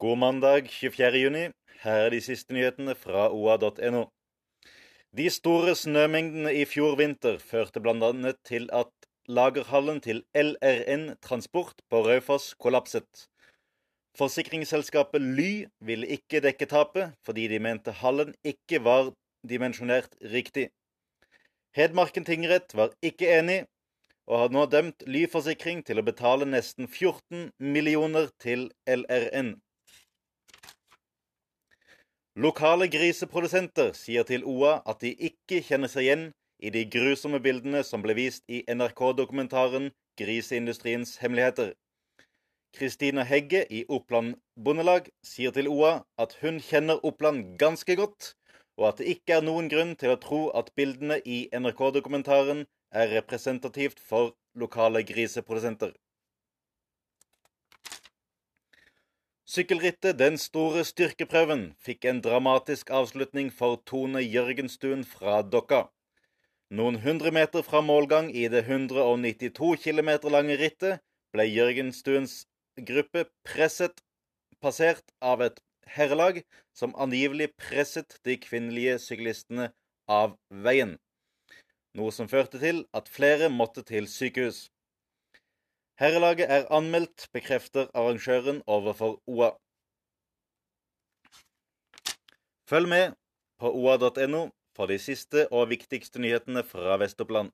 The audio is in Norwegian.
God mandag 24. juni. Her er de siste nyhetene fra oa.no. De store snømengdene i fjor vinter førte bl.a. til at lagerhallen til LRN Transport på Raufoss kollapset. Forsikringsselskapet Ly ville ikke dekke tapet, fordi de mente hallen ikke var dimensjonert riktig. Hedmarken tingrett var ikke enig, og har nå dømt Ly Forsikring til å betale nesten 14 millioner til LRN. Lokale griseprodusenter sier til OA at de ikke kjenner seg igjen i de grusomme bildene som ble vist i NRK-dokumentaren 'Griseindustriens hemmeligheter'. Kristina Hegge i Oppland Bondelag sier til OA at hun kjenner Oppland ganske godt, og at det ikke er noen grunn til å tro at bildene i NRK-dokumentaren er representativt for lokale griseprodusenter. Sykkelrittet Den store styrkeprøven fikk en dramatisk avslutning for Tone Jørgenstuen fra Dokka. Noen hundre meter fra målgang i det 192 km lange rittet ble Jørgenstuens gruppe presset passert av et herrelag som angivelig presset de kvinnelige syklistene av veien, noe som førte til at flere måtte til sykehus. Herrelaget er anmeldt, bekrefter arrangøren overfor OA. Følg med på oa.no for de siste og viktigste nyhetene fra Vest-Oppland.